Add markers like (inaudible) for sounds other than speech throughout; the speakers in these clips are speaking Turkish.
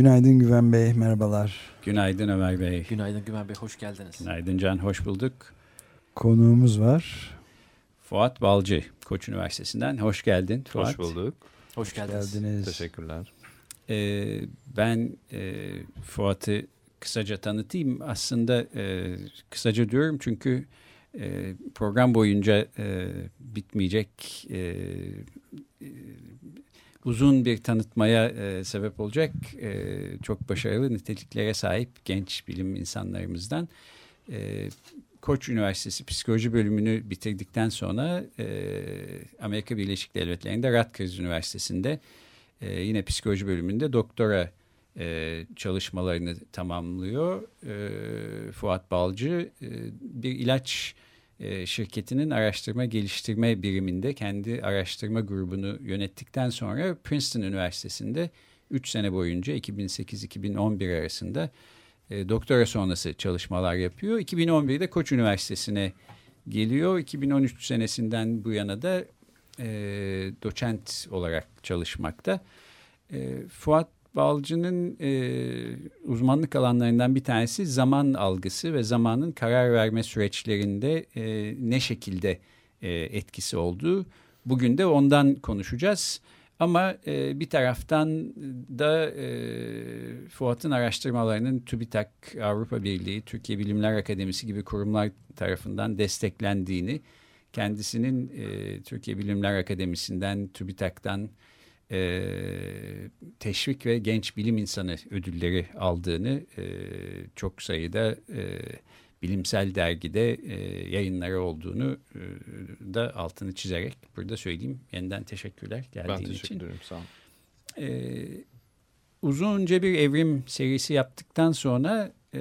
Günaydın Güven Bey, merhabalar. Günaydın Ömer Bey. Günaydın Güven Bey, hoş geldiniz. Günaydın Can, hoş bulduk. Konuğumuz var. Fuat Balcı, Koç Üniversitesi'nden. Hoş geldin Fuat. Hoş bulduk. Hoş geldiniz. geldiniz. Teşekkürler. Ee, ben e, Fuat'ı kısaca tanıtayım. Aslında e, kısaca diyorum çünkü e, program boyunca e, bitmeyecek e, e, uzun bir tanıtmaya e, sebep olacak e, çok başarılı niteliklere sahip genç bilim insanlarımızdan. E, Koç Üniversitesi Psikoloji bölümünü bitirdikten sonra e, Amerika Birleşik Devletleri'nde Rutgers Üniversitesi'nde e, yine psikoloji bölümünde doktora e, çalışmalarını tamamlıyor. E, Fuat Balcı e, bir ilaç e, şirketinin araştırma geliştirme biriminde kendi araştırma grubunu yönettikten sonra Princeton Üniversitesi'nde 3 sene boyunca 2008-2011 arasında e, doktora sonrası çalışmalar yapıyor. 2011'de Koç Üniversitesi'ne geliyor. 2013 senesinden bu yana da e, doçent olarak çalışmakta. E, Fuat Balcı'nın e, uzmanlık alanlarından bir tanesi zaman algısı ve zamanın karar verme süreçlerinde e, ne şekilde e, etkisi olduğu. Bugün de ondan konuşacağız. Ama e, bir taraftan da e, Fuat'ın araştırmalarının TÜBİTAK, Avrupa Birliği, Türkiye Bilimler Akademisi gibi kurumlar tarafından desteklendiğini, kendisinin e, Türkiye Bilimler Akademisi'nden, TÜBİTAK'tan e, teşvik ve genç bilim insanı ödülleri aldığını e, çok sayıda e, bilimsel dergide e, yayınları olduğunu e, da altını çizerek burada söyleyeyim. Yeniden teşekkürler geldiğin için. Ben teşekkür ederim sağ olun. E, uzunca bir evrim serisi yaptıktan sonra e,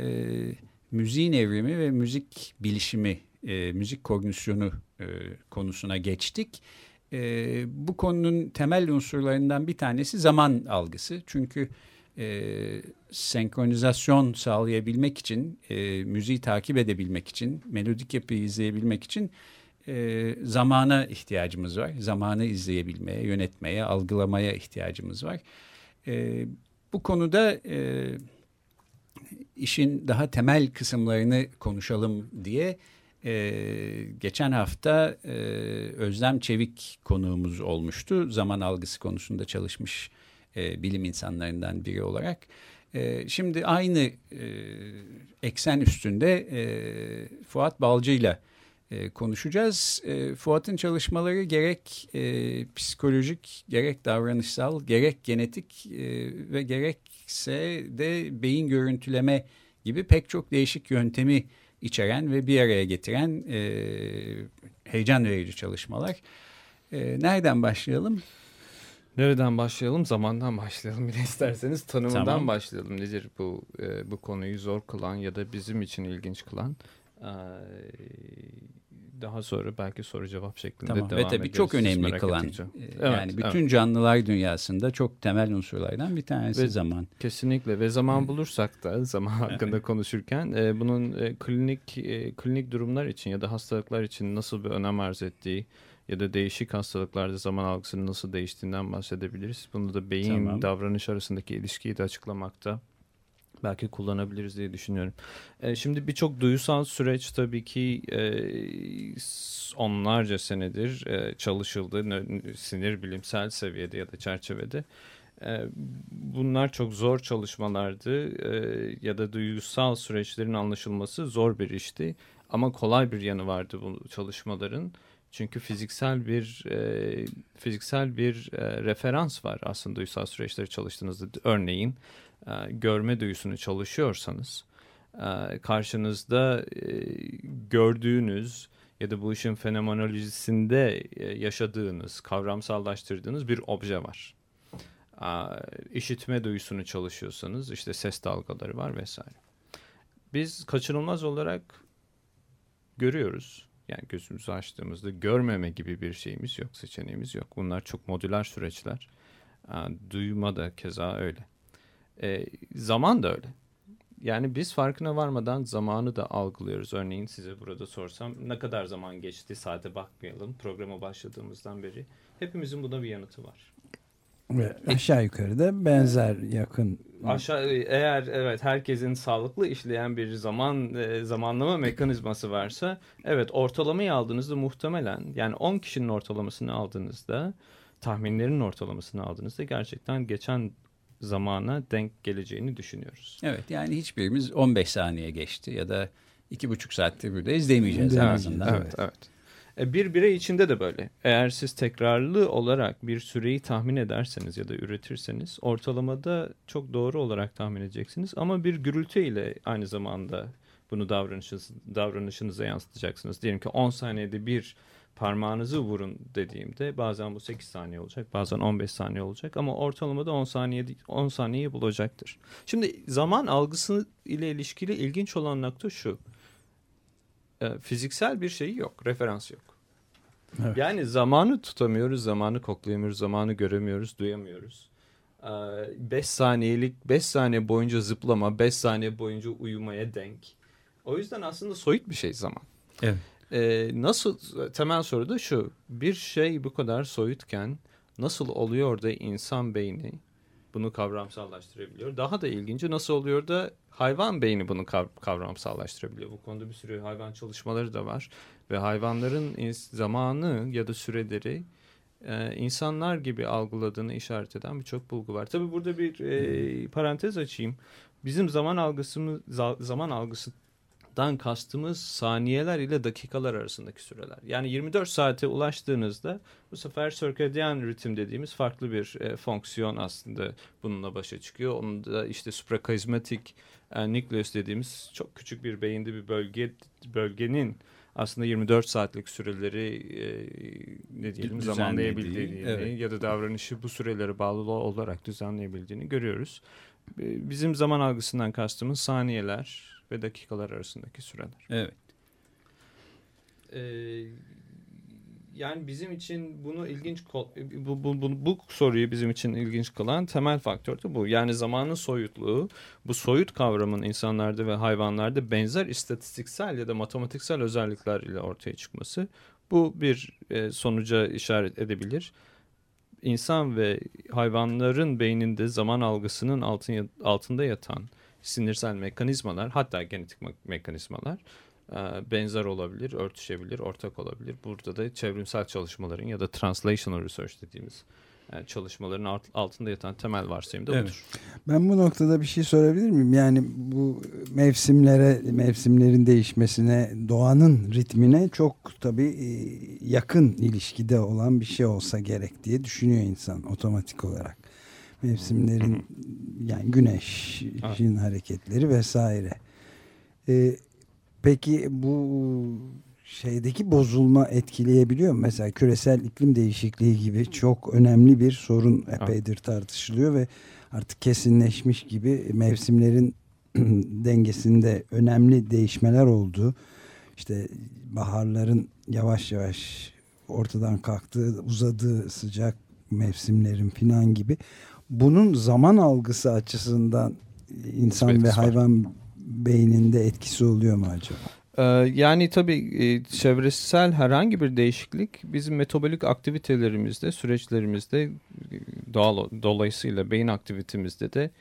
müziğin evrimi ve müzik bilişimi, e, müzik kognisyonu e, konusuna geçtik. E, bu konunun temel unsurlarından bir tanesi zaman algısı. Çünkü e, senkronizasyon sağlayabilmek için, e, müziği takip edebilmek için, melodik yapıyı izleyebilmek için e, zamana ihtiyacımız var. Zamanı izleyebilmeye, yönetmeye, algılamaya ihtiyacımız var. E, bu konuda e, işin daha temel kısımlarını konuşalım diye ee, geçen hafta e, Özlem Çevik konuğumuz olmuştu. Zaman algısı konusunda çalışmış e, bilim insanlarından biri olarak. E, şimdi aynı e, eksen üstünde e, Fuat Balcı ile konuşacağız. E, Fuat'ın çalışmaları gerek e, psikolojik, gerek davranışsal, gerek genetik e, ve gerekse de beyin görüntüleme gibi pek çok değişik yöntemi içeren ve bir araya getiren e, heyecan verici çalışmalar. E, nereden başlayalım? Nereden başlayalım? Zamandan başlayalım (laughs) bile isterseniz. Tanımından tamam. başlayalım. Nedir bu e, bu konuyu zor kılan ya da bizim için ilginç kılan? E, daha sonra belki soru cevap şeklinde tamam. devam Ve tabii çok önemli kılan. E, evet, yani bütün evet. canlılar dünyasında çok temel unsurlardan bir tanesi ve, zaman. Kesinlikle ve zaman bulursak da (laughs) zaman hakkında konuşurken e, bunun e, klinik e, klinik durumlar için ya da hastalıklar için nasıl bir önem arz ettiği ya da değişik hastalıklarda zaman algısının nasıl değiştiğinden bahsedebiliriz. Bunu da beyin Tamam. davranış arasındaki ilişkiyi de açıklamakta belki kullanabiliriz diye düşünüyorum. E, şimdi birçok duyusal süreç tabii ki e, onlarca senedir e, çalışıldı sinir bilimsel seviyede ya da çerçevede. E, bunlar çok zor çalışmalardı e, ya da duyusal süreçlerin anlaşılması zor bir işti. Ama kolay bir yanı vardı bu çalışmaların. Çünkü fiziksel bir e, fiziksel bir referans var aslında duysal süreçleri çalıştığınızda. Örneğin e, görme duyusunu çalışıyorsanız e, karşınızda e, gördüğünüz ya da bu işin fenomenolojisinde e, yaşadığınız, kavramsallaştırdığınız bir obje var. işitme duyusunu çalışıyorsanız işte ses dalgaları var vesaire. Biz kaçınılmaz olarak görüyoruz. Yani gözümüzü açtığımızda görmeme gibi bir şeyimiz yok, seçeneğimiz yok. Bunlar çok modüler süreçler. Duyma da keza öyle. E, zaman da öyle. Yani biz farkına varmadan zamanı da algılıyoruz. Örneğin size burada sorsam ne kadar zaman geçti saate bakmayalım. Programa başladığımızdan beri. Hepimizin buna bir yanıtı var. Ve aşağı yukarı da benzer yakın. Aşağı eğer evet herkesin sağlıklı işleyen bir zaman e, zamanlama mekanizması varsa evet ortalamayı aldığınızda muhtemelen yani 10 kişinin ortalamasını aldığınızda tahminlerin ortalamasını aldığınızda gerçekten geçen zamana denk geleceğini düşünüyoruz. Evet yani hiçbirimiz 15 saniye geçti ya da iki buçuk saatte buradayız demeyeceğiz en azından. Evet, evet. E, bir birey içinde de böyle. Eğer siz tekrarlı olarak bir süreyi tahmin ederseniz ya da üretirseniz ortalamada çok doğru olarak tahmin edeceksiniz. Ama bir gürültü ile aynı zamanda bunu davranışınız, davranışınıza yansıtacaksınız. Diyelim ki 10 saniyede bir parmağınızı vurun dediğimde bazen bu 8 saniye olacak bazen 15 saniye olacak ama ortalamada 10 saniye 10 saniyeyi bulacaktır. Şimdi zaman algısı ile ilişkili ilginç olan nokta şu. E, fiziksel bir şey yok, referans yok. Evet. Yani zamanı tutamıyoruz, zamanı koklayamıyoruz, zamanı göremiyoruz, duyamıyoruz. 5 saniyelik 5 saniye boyunca zıplama, 5 saniye boyunca uyumaya denk. O yüzden aslında soyut bir şey zaman. Evet. Ee, nasıl temel soru da şu. Bir şey bu kadar soyutken nasıl oluyor da insan beyni bunu kavramsallaştırabiliyor? Daha da ilginci nasıl oluyor da hayvan beyni bunu kavramsallaştırabiliyor? Bu konuda bir sürü hayvan çalışmaları da var ve hayvanların zamanı ya da süreleri e, insanlar gibi algıladığını işaret eden birçok bulgu var. Tabii burada bir e, parantez açayım. Bizim zaman algısımız zaman algısı dan kastımız saniyeler ile dakikalar arasındaki süreler. Yani 24 saate ulaştığınızda bu sefer circadian ritim dediğimiz farklı bir e, fonksiyon aslında bununla başa çıkıyor. Onun da işte suprakaizmatik e, nucleus dediğimiz çok küçük bir beyinde bir bölge bölgenin aslında 24 saatlik süreleri e, ne diyelim zamanlayabildiğini evet. ya da davranışı bu sürelere bağlı olarak düzenleyebildiğini görüyoruz. E, bizim zaman algısından kastımız saniyeler, ve dakikalar arasındaki süreler. Evet. Ee, yani bizim için bunu ilginç bu, bu, bu, bu soruyu bizim için ilginç kılan temel faktör de bu. Yani zamanın soyutluğu, bu soyut kavramın insanlarda ve hayvanlarda benzer istatistiksel ya da matematiksel özellikler ile ortaya çıkması bu bir e, sonuca işaret edebilir. İnsan ve hayvanların beyninde zaman algısının altın, altında yatan sinirsel mekanizmalar hatta genetik me mekanizmalar e, benzer olabilir, örtüşebilir, ortak olabilir. Burada da çevrimsel çalışmaların ya da translational research dediğimiz yani e, çalışmaların alt, altında yatan temel varsayım da evet. Ben bu noktada bir şey sorabilir miyim? Yani bu mevsimlere, mevsimlerin değişmesine, doğanın ritmine çok tabii e, yakın ilişkide olan bir şey olsa gerek diye düşünüyor insan otomatik olarak mevsimlerin yani güneşin evet. hareketleri vesaire. Ee, peki bu şeydeki bozulma etkileyebiliyor mu? Mesela küresel iklim değişikliği gibi çok önemli bir sorun epeydir tartışılıyor ve artık kesinleşmiş gibi mevsimlerin (clears throat) dengesinde önemli değişmeler oldu. İşte baharların yavaş yavaş ortadan kalktığı, uzadığı sıcak mevsimlerin filan gibi bunun zaman algısı açısından insan ve hayvan var. beyninde etkisi oluyor mu acaba? Ee, yani tabii e, çevresel herhangi bir değişiklik bizim metabolik aktivitelerimizde, süreçlerimizde e, doğal dolayısıyla beyin aktivitemizde de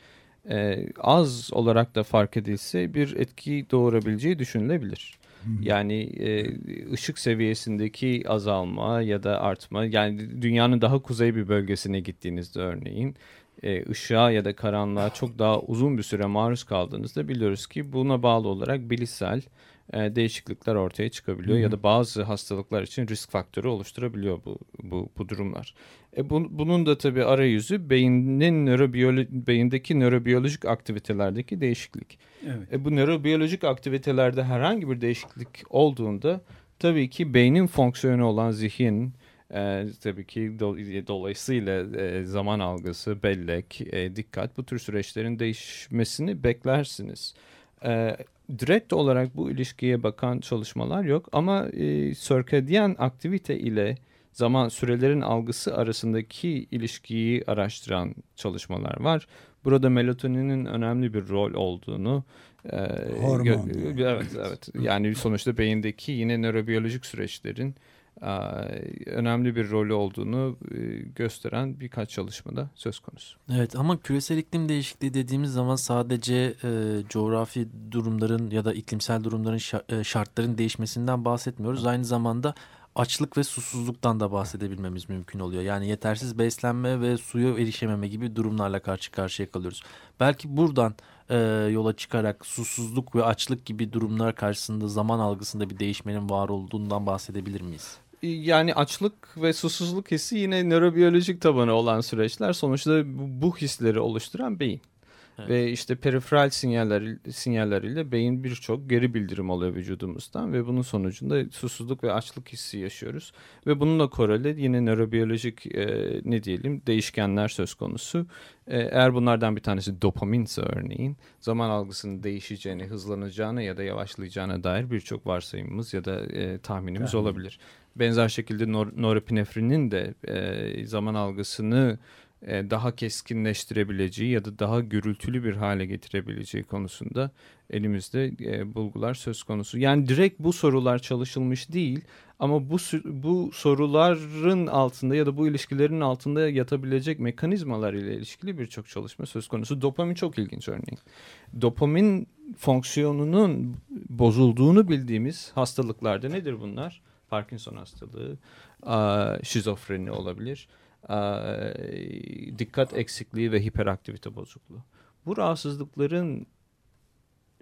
e, az olarak da fark edilse bir etki doğurabileceği düşünülebilir. Yani e, ışık seviyesindeki azalma ya da artma yani dünyanın daha kuzey bir bölgesine gittiğinizde örneğin e, ışığa ya da karanlığa çok daha uzun bir süre maruz kaldığınızda biliyoruz ki buna bağlı olarak bilişsel e, değişiklikler ortaya çıkabiliyor Hı -hı. ya da bazı hastalıklar için risk faktörü oluşturabiliyor bu bu, bu durumlar. E, bu, bunun da tabii arayüzü beynin nörobiyolo beyindeki nörobiyolojik aktivitelerdeki değişiklik. Evet. E, bu nörobiyolojik aktivitelerde herhangi bir değişiklik olduğunda tabii ki beynin fonksiyonu olan zihin, E, tabii ki do, dolayısıyla e, zaman algısı, bellek, e, dikkat bu tür süreçlerin değişmesini beklersiniz. E, direkt olarak bu ilişkiye bakan çalışmalar yok ama e, circadian aktivite ile zaman sürelerin algısı arasındaki ilişkiyi araştıran çalışmalar var. Burada melatoninin önemli bir rol olduğunu e, Hormon. evet evet yani sonuçta beyindeki yine nörobiyolojik süreçlerin önemli bir rolü olduğunu e, gösteren birkaç çalışmada söz konusu. Evet ama küresel iklim değişikliği dediğimiz zaman sadece e, coğrafi durumların ya da iklimsel durumların e, şartların değişmesinden bahsetmiyoruz. Aynı zamanda açlık ve susuzluktan da bahsedebilmemiz mümkün oluyor. Yani yetersiz beslenme ve suya erişememe gibi durumlarla karşı karşıya kalıyoruz. Belki buradan e, yola çıkarak susuzluk ve açlık gibi durumlar karşısında zaman algısında bir değişmenin var olduğundan bahsedebilir miyiz? Yani açlık ve susuzluk hissi yine nörobiyolojik tabanı olan süreçler sonuçta bu hisleri oluşturan beyin. Evet. Ve işte periferal sinyaller sinyalleriyle beyin birçok geri bildirim alıyor vücudumuzdan ve bunun sonucunda susuzluk ve açlık hissi yaşıyoruz. Ve bununla koreli yine nörobiyolojik e, ne diyelim değişkenler söz konusu. E, eğer bunlardan bir tanesi dopaminse örneğin zaman algısının değişeceğini, hızlanacağını ya da yavaşlayacağına dair birçok varsayımımız ya da e, tahminimiz yani. olabilir. Benzer şekilde nor norepinefrinin de e, zaman algısını e, daha keskinleştirebileceği ya da daha gürültülü bir hale getirebileceği konusunda elimizde e, bulgular söz konusu. Yani direkt bu sorular çalışılmış değil ama bu bu soruların altında ya da bu ilişkilerin altında yatabilecek mekanizmalar ile ilişkili birçok çalışma söz konusu. Dopamin çok ilginç örneğin. Dopamin fonksiyonunun bozulduğunu bildiğimiz hastalıklarda nedir bunlar? Parkinson hastalığı, şizofreni olabilir dikkat eksikliği ve hiperaktivite bozukluğu. Bu rahatsızlıkların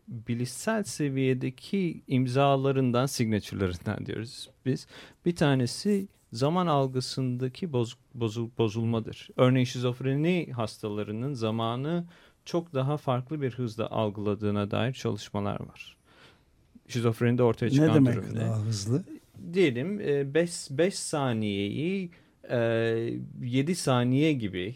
bilişsel seviyedeki imzalarından, signature'larından diyoruz biz. Bir tanesi zaman algısındaki boz, bozul, bozulmadır. Örneğin şizofreni hastalarının zamanı çok daha farklı bir hızda algıladığına dair çalışmalar var. Şizofrenide ortaya çıkan durum ne? demek daha hızlı? Diyelim 5 saniyeyi e, 7 saniye gibi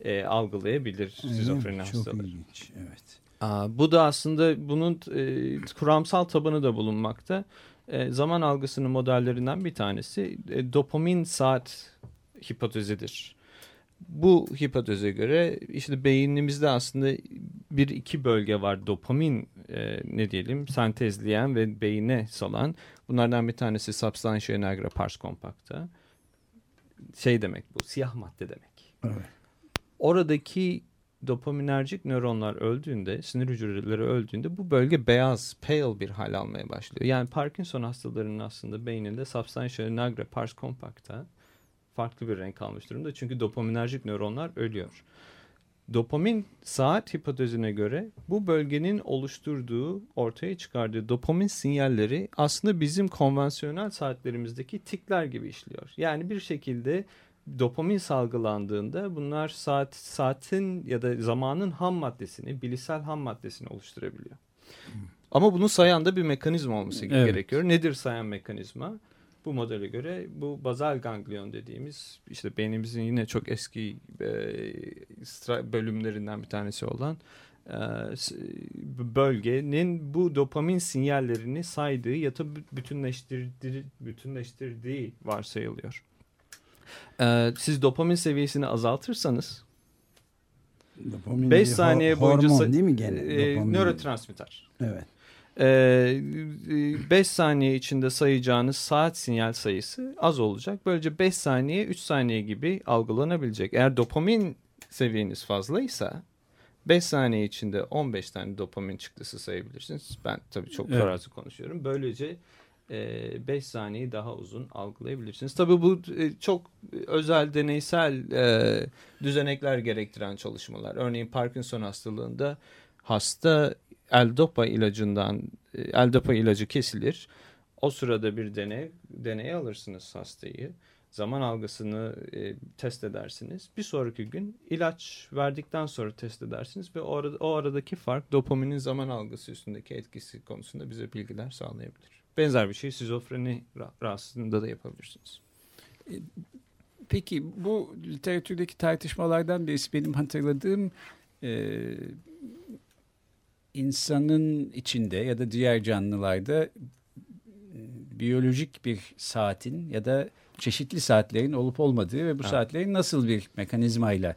e, algılayabilir şizofreni hastaları. Çok ilginç, evet. Aa, bu da aslında bunun e, kuramsal tabanı da bulunmakta. E, zaman algısının modellerinden bir tanesi e, dopamin saat hipotezidir. Bu hipoteze göre işte beynimizde aslında bir iki bölge var dopamin e, ne diyelim sentezleyen ve beyine salan. Bunlardan bir tanesi substantia nigra pars compacta şey demek bu siyah madde demek. Evet. Oradaki dopaminerjik nöronlar öldüğünde, sinir hücreleri öldüğünde bu bölge beyaz, pale bir hal almaya başlıyor. Yani Parkinson hastalarının aslında beyninde substantia nigra pars compacta farklı bir renk almış durumda. Çünkü dopaminerjik nöronlar ölüyor. Dopamin saat hipotezine göre bu bölgenin oluşturduğu, ortaya çıkardığı dopamin sinyalleri aslında bizim konvansiyonel saatlerimizdeki tikler gibi işliyor. Yani bir şekilde dopamin salgılandığında bunlar saat saatin ya da zamanın ham maddesini, bilişsel ham maddesini oluşturabiliyor. Ama bunu sayan da bir mekanizma olması evet. gerekiyor. Nedir sayan mekanizma? Bu modele göre bu bazal ganglion dediğimiz işte beynimizin yine çok eski e, bölümlerinden bir tanesi olan e, bölgenin bu dopamin sinyallerini saydığı ya da bütünleştirdiği, bütünleştirdiği varsayılıyor. E, siz dopamin seviyesini azaltırsanız 5 saniye boyunca hormon değil mi gene? E, nörotransmitter. Evet. 5 ee, saniye içinde sayacağınız saat sinyal sayısı az olacak. Böylece 5 saniye 3 saniye gibi algılanabilecek. Eğer dopamin seviyeniz fazlaysa 5 saniye içinde 15 tane dopamin çıktısı sayabilirsiniz. Ben tabii çok evet. farazi konuşuyorum. Böylece 5 e, saniyeyi daha uzun algılayabilirsiniz. Tabii bu e, çok özel deneysel e, düzenekler gerektiren çalışmalar. Örneğin Parkinson hastalığında hasta L-Dopa ilacından e, L-Dopa ilacı kesilir. O sırada bir deney deneye alırsınız hastayı. Zaman algısını e, test edersiniz. Bir sonraki gün ilaç verdikten sonra test edersiniz ve o, arada, o aradaki fark dopaminin zaman algısı üstündeki etkisi konusunda bize bilgiler sağlayabilir. Benzer bir şey şizofreni rahatsızlığında da yapabilirsiniz. Peki bu literatürdeki tartışmalardan birisi benim hatırladığım e, insanın içinde ya da diğer canlılarda biyolojik bir saatin ya da çeşitli saatlerin olup olmadığı ve bu evet. saatlerin nasıl bir mekanizmayla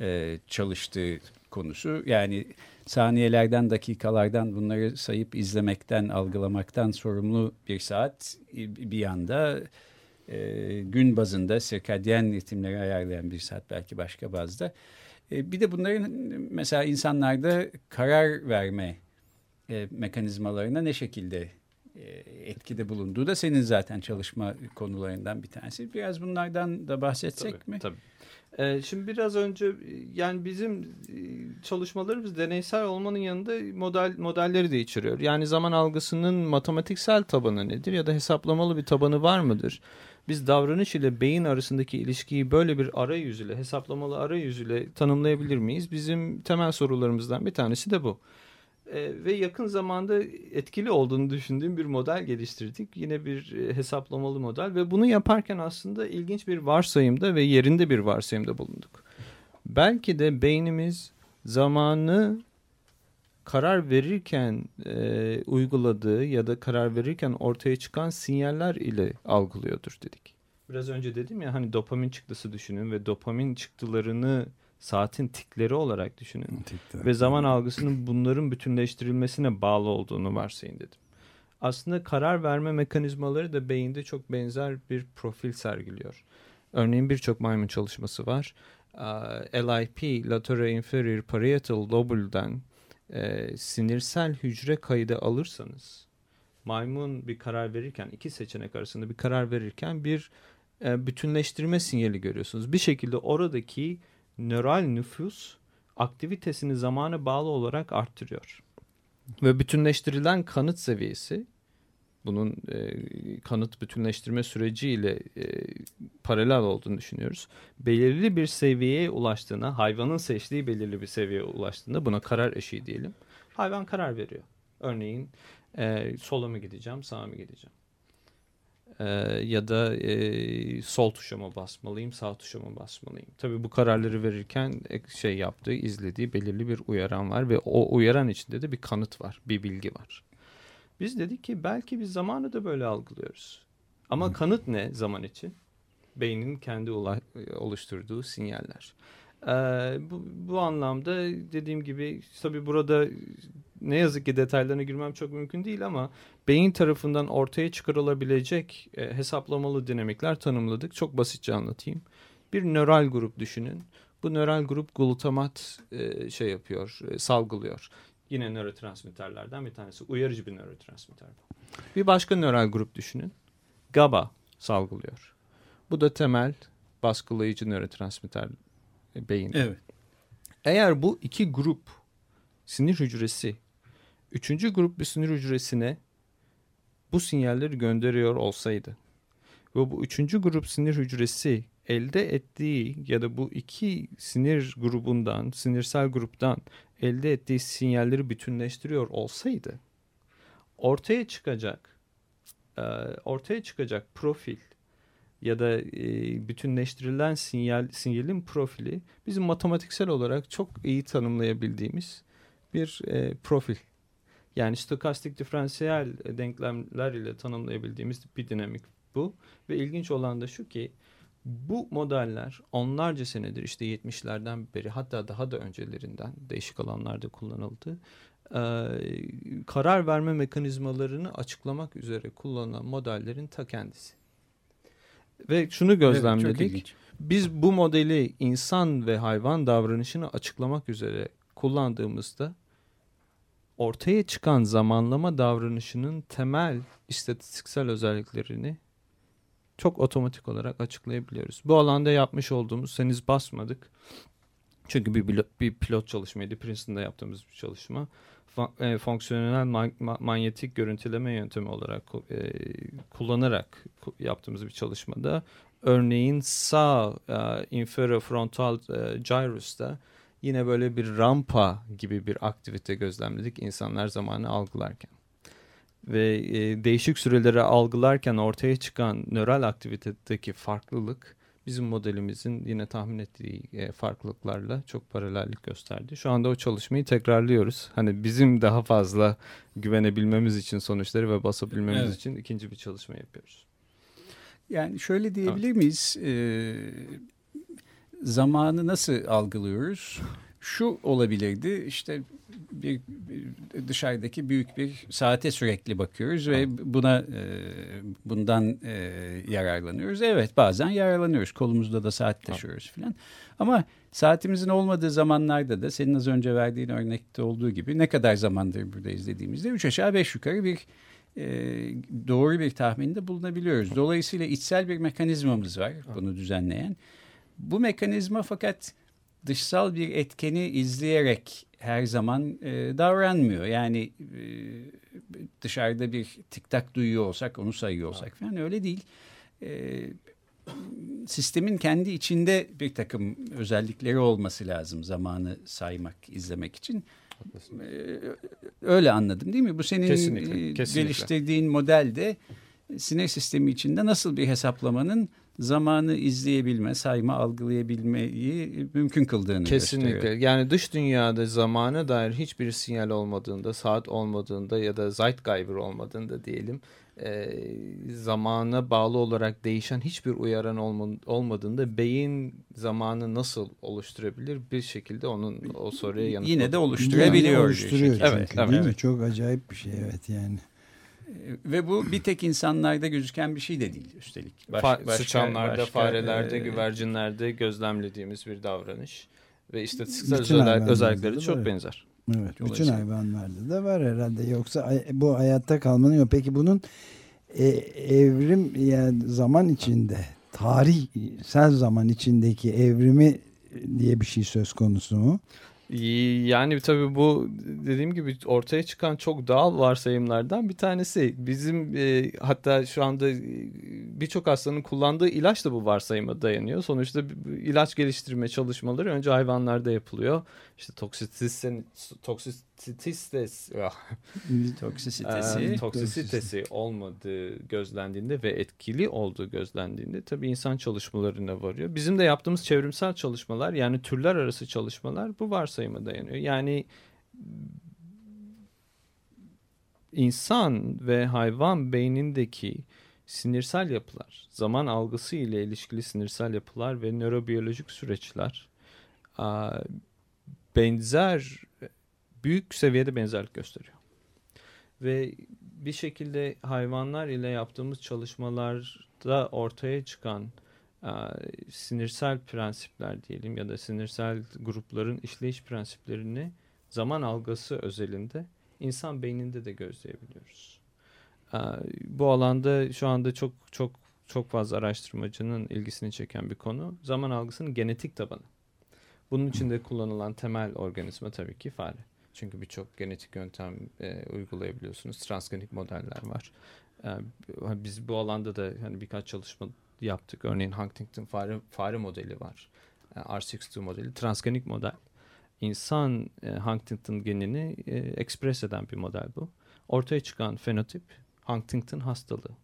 e, çalıştığı konusu. Yani saniyelerden, dakikalardan bunları sayıp izlemekten, algılamaktan sorumlu bir saat bir yanda e, gün bazında sirkadyen ritimleri ayarlayan bir saat belki başka bazda. E, bir de bunların mesela insanlarda karar verme e, mekanizmalarına ne şekilde e, etkide bulunduğu da senin zaten çalışma konularından bir tanesi. Biraz bunlardan da bahsetsek tabii, mi? Tabii. Ee, şimdi biraz önce yani bizim çalışmalarımız deneysel olmanın yanında model modelleri de içeriyor. Yani zaman algısının matematiksel tabanı nedir ya da hesaplamalı bir tabanı var mıdır? Biz davranış ile beyin arasındaki ilişkiyi böyle bir arayüzüyle, hesaplamalı arayüzüyle tanımlayabilir miyiz? Bizim temel sorularımızdan bir tanesi de bu. Ee, ve yakın zamanda etkili olduğunu düşündüğüm bir model geliştirdik. Yine bir e, hesaplamalı model ve bunu yaparken aslında ilginç bir varsayımda ve yerinde bir varsayımda bulunduk. Belki de beynimiz zamanı karar verirken e, uyguladığı ya da karar verirken ortaya çıkan sinyaller ile algılıyordur dedik. Biraz önce dedim ya hani dopamin çıktısı düşünün ve dopamin çıktılarını saatin tikleri olarak düşünün. Tikler. Ve zaman algısının bunların bütünleştirilmesine bağlı olduğunu varsayın dedim. Aslında karar verme mekanizmaları da beyinde çok benzer bir profil sergiliyor. Örneğin birçok maymun çalışması var. LIP, lateral inferior parietal lobule'dan e, sinirsel hücre kaydı alırsanız maymun bir karar verirken iki seçenek arasında bir karar verirken bir e, bütünleştirme sinyali görüyorsunuz. Bir şekilde oradaki nöral nüfus aktivitesini zamana bağlı olarak arttırıyor. Ve bütünleştirilen kanıt seviyesi bunun e, kanıt bütünleştirme süreciyle e, paralel olduğunu düşünüyoruz. Belirli bir seviyeye ulaştığına, hayvanın seçtiği belirli bir seviyeye ulaştığında buna karar eşiği diyelim. Hayvan karar veriyor. Örneğin e, sola mı gideceğim, sağa mı gideceğim? E, ya da e, sol tuşa mı basmalıyım, sağ tuşa mı basmalıyım? Tabii bu kararları verirken şey yaptığı, izlediği belirli bir uyaran var ve o uyaran içinde de bir kanıt var, bir bilgi var. Biz dedik ki belki biz zamanı da böyle algılıyoruz. Ama Hı. kanıt ne zaman için? Beynin kendi oluşturduğu sinyaller. Ee, bu, bu anlamda dediğim gibi tabii burada ne yazık ki detaylarına girmem çok mümkün değil ama beyin tarafından ortaya çıkarılabilecek e, hesaplamalı dinamikler tanımladık. Çok basitçe anlatayım. Bir nöral grup düşünün. Bu nöral grup glutamat e, şey yapıyor, e, salgılıyor. Yine nörotransmitterlerden bir tanesi. Uyarıcı bir nörotransmitter Bir başka nöral grup düşünün. GABA salgılıyor. Bu da temel baskılayıcı nörotransmitter e, beyin. Evet. Eğer bu iki grup sinir hücresi üçüncü grup bir sinir hücresine bu sinyalleri gönderiyor olsaydı ve bu üçüncü grup sinir hücresi elde ettiği ya da bu iki sinir grubundan, sinirsel gruptan elde ettiği sinyalleri bütünleştiriyor olsaydı ortaya çıkacak e, ortaya çıkacak profil ya da e, bütünleştirilen sinyal sinyalin profili bizim matematiksel olarak çok iyi tanımlayabildiğimiz bir e, profil. Yani stokastik diferansiyel denklemler ile tanımlayabildiğimiz bir dinamik bu. Ve ilginç olan da şu ki bu modeller onlarca senedir işte 70'lerden beri hatta daha da öncelerinden değişik alanlarda kullanıldı. Ee, karar verme mekanizmalarını açıklamak üzere kullanılan modellerin ta kendisi. Ve şunu gözlemledik. Evet, biz bu modeli insan ve hayvan davranışını açıklamak üzere kullandığımızda ortaya çıkan zamanlama davranışının temel istatistiksel özelliklerini çok otomatik olarak açıklayabiliyoruz. Bu alanda yapmış olduğumuz henüz basmadık. Çünkü bir pilot, bir pilot çalışmaydı. Princeton'da yaptığımız bir çalışma. E, fonksiyonel ma manyetik görüntüleme yöntemi olarak e, kullanarak yaptığımız bir çalışmada örneğin sağ e, inferofrontal e, gyrus'ta yine böyle bir rampa gibi bir aktivite gözlemledik insanlar zamanı algılarken. Ve e, değişik süreleri algılarken ortaya çıkan nöral aktivitedeki farklılık bizim modelimizin yine tahmin ettiği e, farklılıklarla çok paralellik gösterdi. Şu anda o çalışmayı tekrarlıyoruz. Hani bizim daha fazla güvenebilmemiz için sonuçları ve basabilmemiz evet. için ikinci bir çalışma yapıyoruz. Yani şöyle diyebilir evet. miyiz? Ee, zamanı nasıl algılıyoruz? Şu olabilirdi. İşte bir, bir dışarıdaki büyük bir saate sürekli bakıyoruz ve buna e, bundan e, yararlanıyoruz. Evet bazen yararlanıyoruz. Kolumuzda da saat taşıyoruz falan ama saatimizin olmadığı zamanlarda da senin az önce verdiğin örnekte olduğu gibi ne kadar zamandır burada izlediğimizde üç aşağı beş yukarı bir e, doğru bir tahminde bulunabiliyoruz. Dolayısıyla içsel bir mekanizmamız var bunu düzenleyen. Bu mekanizma fakat dışsal bir etkeni izleyerek her zaman e, davranmıyor. Yani e, dışarıda bir tiktak duyuyor olsak onu sayıyor olsak falan öyle değil. E, sistemin kendi içinde bir takım özellikleri olması lazım zamanı saymak, izlemek için. E, öyle anladım değil mi? Bu senin kesinlikle, kesinlikle. geliştirdiğin modelde sinir sistemi içinde nasıl bir hesaplamanın zamanı izleyebilme, sayma, algılayabilmeyi mümkün kıldığını Kesinlikle. gösteriyor. Yani dış dünyada zamana dair hiçbir sinyal olmadığında, saat olmadığında ya da Zeitgeber olmadığında diyelim e, zamana bağlı olarak değişen hiçbir uyaran olmadığında beyin zamanı nasıl oluşturabilir bir şekilde onun o soruya yanıt Yine de oluşturabiliyor. Yine oluşturuyor çünkü, evet, evet, değil evet. mi? Çok acayip bir şey evet yani. Ve bu bir tek insanlarda gözüken bir şey de değil üstelik. Baş, Fa başka, sıçanlarda, başka, farelerde, e, güvercinlerde gözlemlediğimiz bir davranış. Ve istatistiksel özellik, özellikleri çok benzer. Evet, bütün hayvanlarda da var herhalde. Yoksa bu hayatta kalmanın yok. Peki bunun e, evrim yani zaman içinde, tarihsel zaman içindeki evrimi diye bir şey söz konusu mu? Yani tabii bu dediğim gibi ortaya çıkan çok doğal varsayımlardan bir tanesi. Bizim e, hatta şu anda e, birçok hastanın kullandığı ilaç da bu varsayıma dayanıyor. Sonuçta ilaç geliştirme çalışmaları önce hayvanlarda yapılıyor. İşte toksisitesi, toksisitesi, toksisitesi, toksisitesi olmadığı gözlendiğinde ve etkili olduğu gözlendiğinde tabii insan çalışmalarına varıyor. Bizim de yaptığımız çevrimsel çalışmalar yani türler arası çalışmalar bu varsayıma dayanıyor. Yani insan ve hayvan beynindeki sinirsel yapılar, zaman algısı ile ilişkili sinirsel yapılar ve nörobiyolojik süreçler benzer büyük seviyede benzerlik gösteriyor. Ve bir şekilde hayvanlar ile yaptığımız çalışmalarda ortaya çıkan e, sinirsel prensipler diyelim ya da sinirsel grupların işleyiş prensiplerini zaman algısı özelinde insan beyninde de gözleyebiliyoruz. E, bu alanda şu anda çok çok çok fazla araştırmacının ilgisini çeken bir konu zaman algısının genetik tabanı. Bunun için de kullanılan temel organizma tabii ki fare. Çünkü birçok genetik yöntem e, uygulayabiliyorsunuz. Transgenik modeller var. E, biz bu alanda da hani birkaç çalışma yaptık. Örneğin Huntington fare, fare modeli var. E, R62 modeli. Transgenik model. İnsan e, Huntington genini e, ekspres eden bir model bu. Ortaya çıkan fenotip Huntington hastalığı.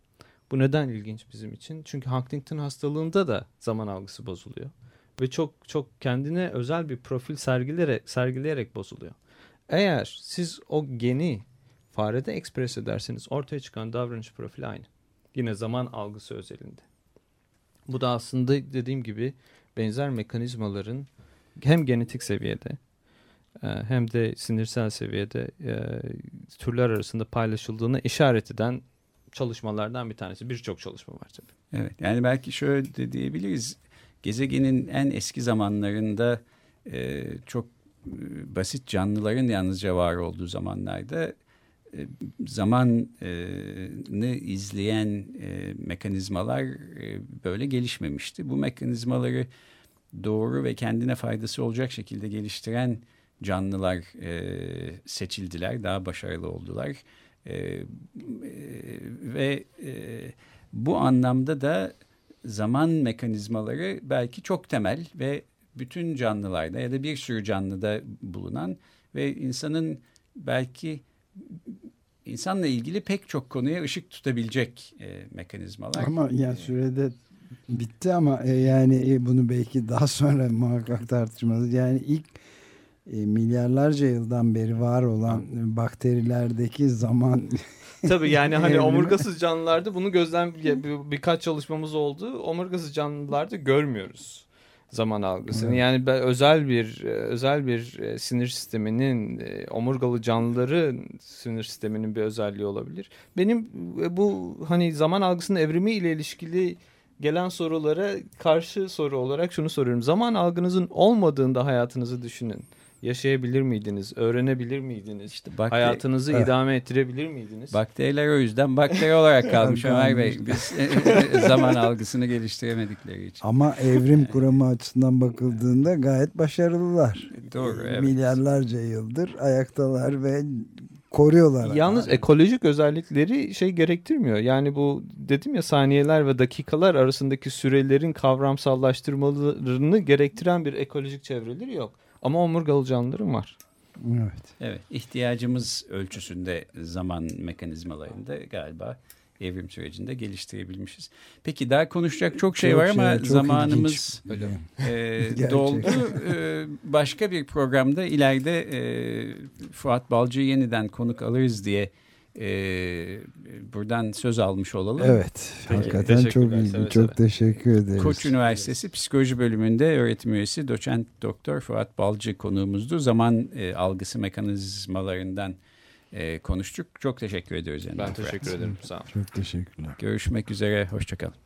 Bu neden ilginç bizim için? Çünkü Huntington hastalığında da zaman algısı bozuluyor ve çok çok kendine özel bir profil sergileyerek sergileyerek bozuluyor. Eğer siz o geni farede ekspres ederseniz ortaya çıkan davranış profili aynı. Yine zaman algısı özelinde. Bu da aslında dediğim gibi benzer mekanizmaların hem genetik seviyede e, hem de sinirsel seviyede e, türler arasında paylaşıldığını işaret eden çalışmalardan bir tanesi. Birçok çalışma var tabii. Evet yani belki şöyle de diyebiliriz gezegenin en eski zamanlarında e, çok e, basit canlıların yalnızca var olduğu zamanlarda e, zamanı izleyen e, mekanizmalar e, böyle gelişmemişti. Bu mekanizmaları doğru ve kendine faydası olacak şekilde geliştiren canlılar e, seçildiler, daha başarılı oldular. E, e, ve e, bu anlamda da zaman mekanizmaları belki çok temel ve bütün canlılarda ya da bir sürü canlıda bulunan ve insanın belki insanla ilgili pek çok konuya ışık tutabilecek e, mekanizmalar. Ama yani sürede bitti ama e, yani e, bunu belki daha sonra muhakkak tartışmalıyız. Yani ilk e, milyarlarca yıldan beri var olan bakterilerdeki zaman (laughs) Tabii yani hani omurgasız canlılarda bunu gözlem bir- birkaç çalışmamız oldu. Omurgasız canlılarda görmüyoruz zaman algısını. Evet. Yani ben özel bir e, özel bir e, sinir sisteminin e, omurgalı canlıların sinir sisteminin bir özelliği olabilir. Benim bu hani zaman algısının evrimi ile ilişkili gelen sorulara karşı soru olarak şunu soruyorum. Zaman algınızın olmadığında hayatınızı düşünün. Yaşayabilir miydiniz? Öğrenebilir miydiniz? İşte bakteri- Hayatınızı Evet. idame ettirebilir miydiniz? Bakteriler o yüzden bakteri olarak kalmış Ömer Bey. Biz zaman algısını geliştiremedikleri için. ama evrim kuramı açısından bakıldığında gayet başarılılar. Doğru, evet. Milyarlarca yıldır ayaktalar ve koruyorlar. Yalnız ekolojik özellikleri şey gerektirmiyor. Yani bu dedim ya saniyeler ve dakikalar arasındaki sürelerin kavramsallaştırmalarını gerektiren bir ekolojik çevreleri yok. Ama omurgalı canlıların var. Evet. Evet, ihtiyacımız ölçüsünde zaman mekanizmalarında galiba evrim sürecinde geliştirebilmişiz. Peki daha konuşacak çok şey Çok var ama şey, çok zamanımız ilginç. e, (laughs) doldu. E, başka bir programda ileride e, Fuat Balcı'yı yeniden konuk alırız diye e, buradan söz almış olalım. Evet. Peki, hakikaten çok seve Çok seve. teşekkür ederiz. Koç Üniversitesi Psikoloji Bölümünde öğretim üyesi doçent doktor Fuat Balcı konuğumuzdu. Zaman e, algısı mekanizmalarından e, konuştuk. Çok teşekkür ediyoruz. Ben teşekkür ederim. Sağ olun. Çok teşekkürler. Görüşmek üzere. Hoşçakalın.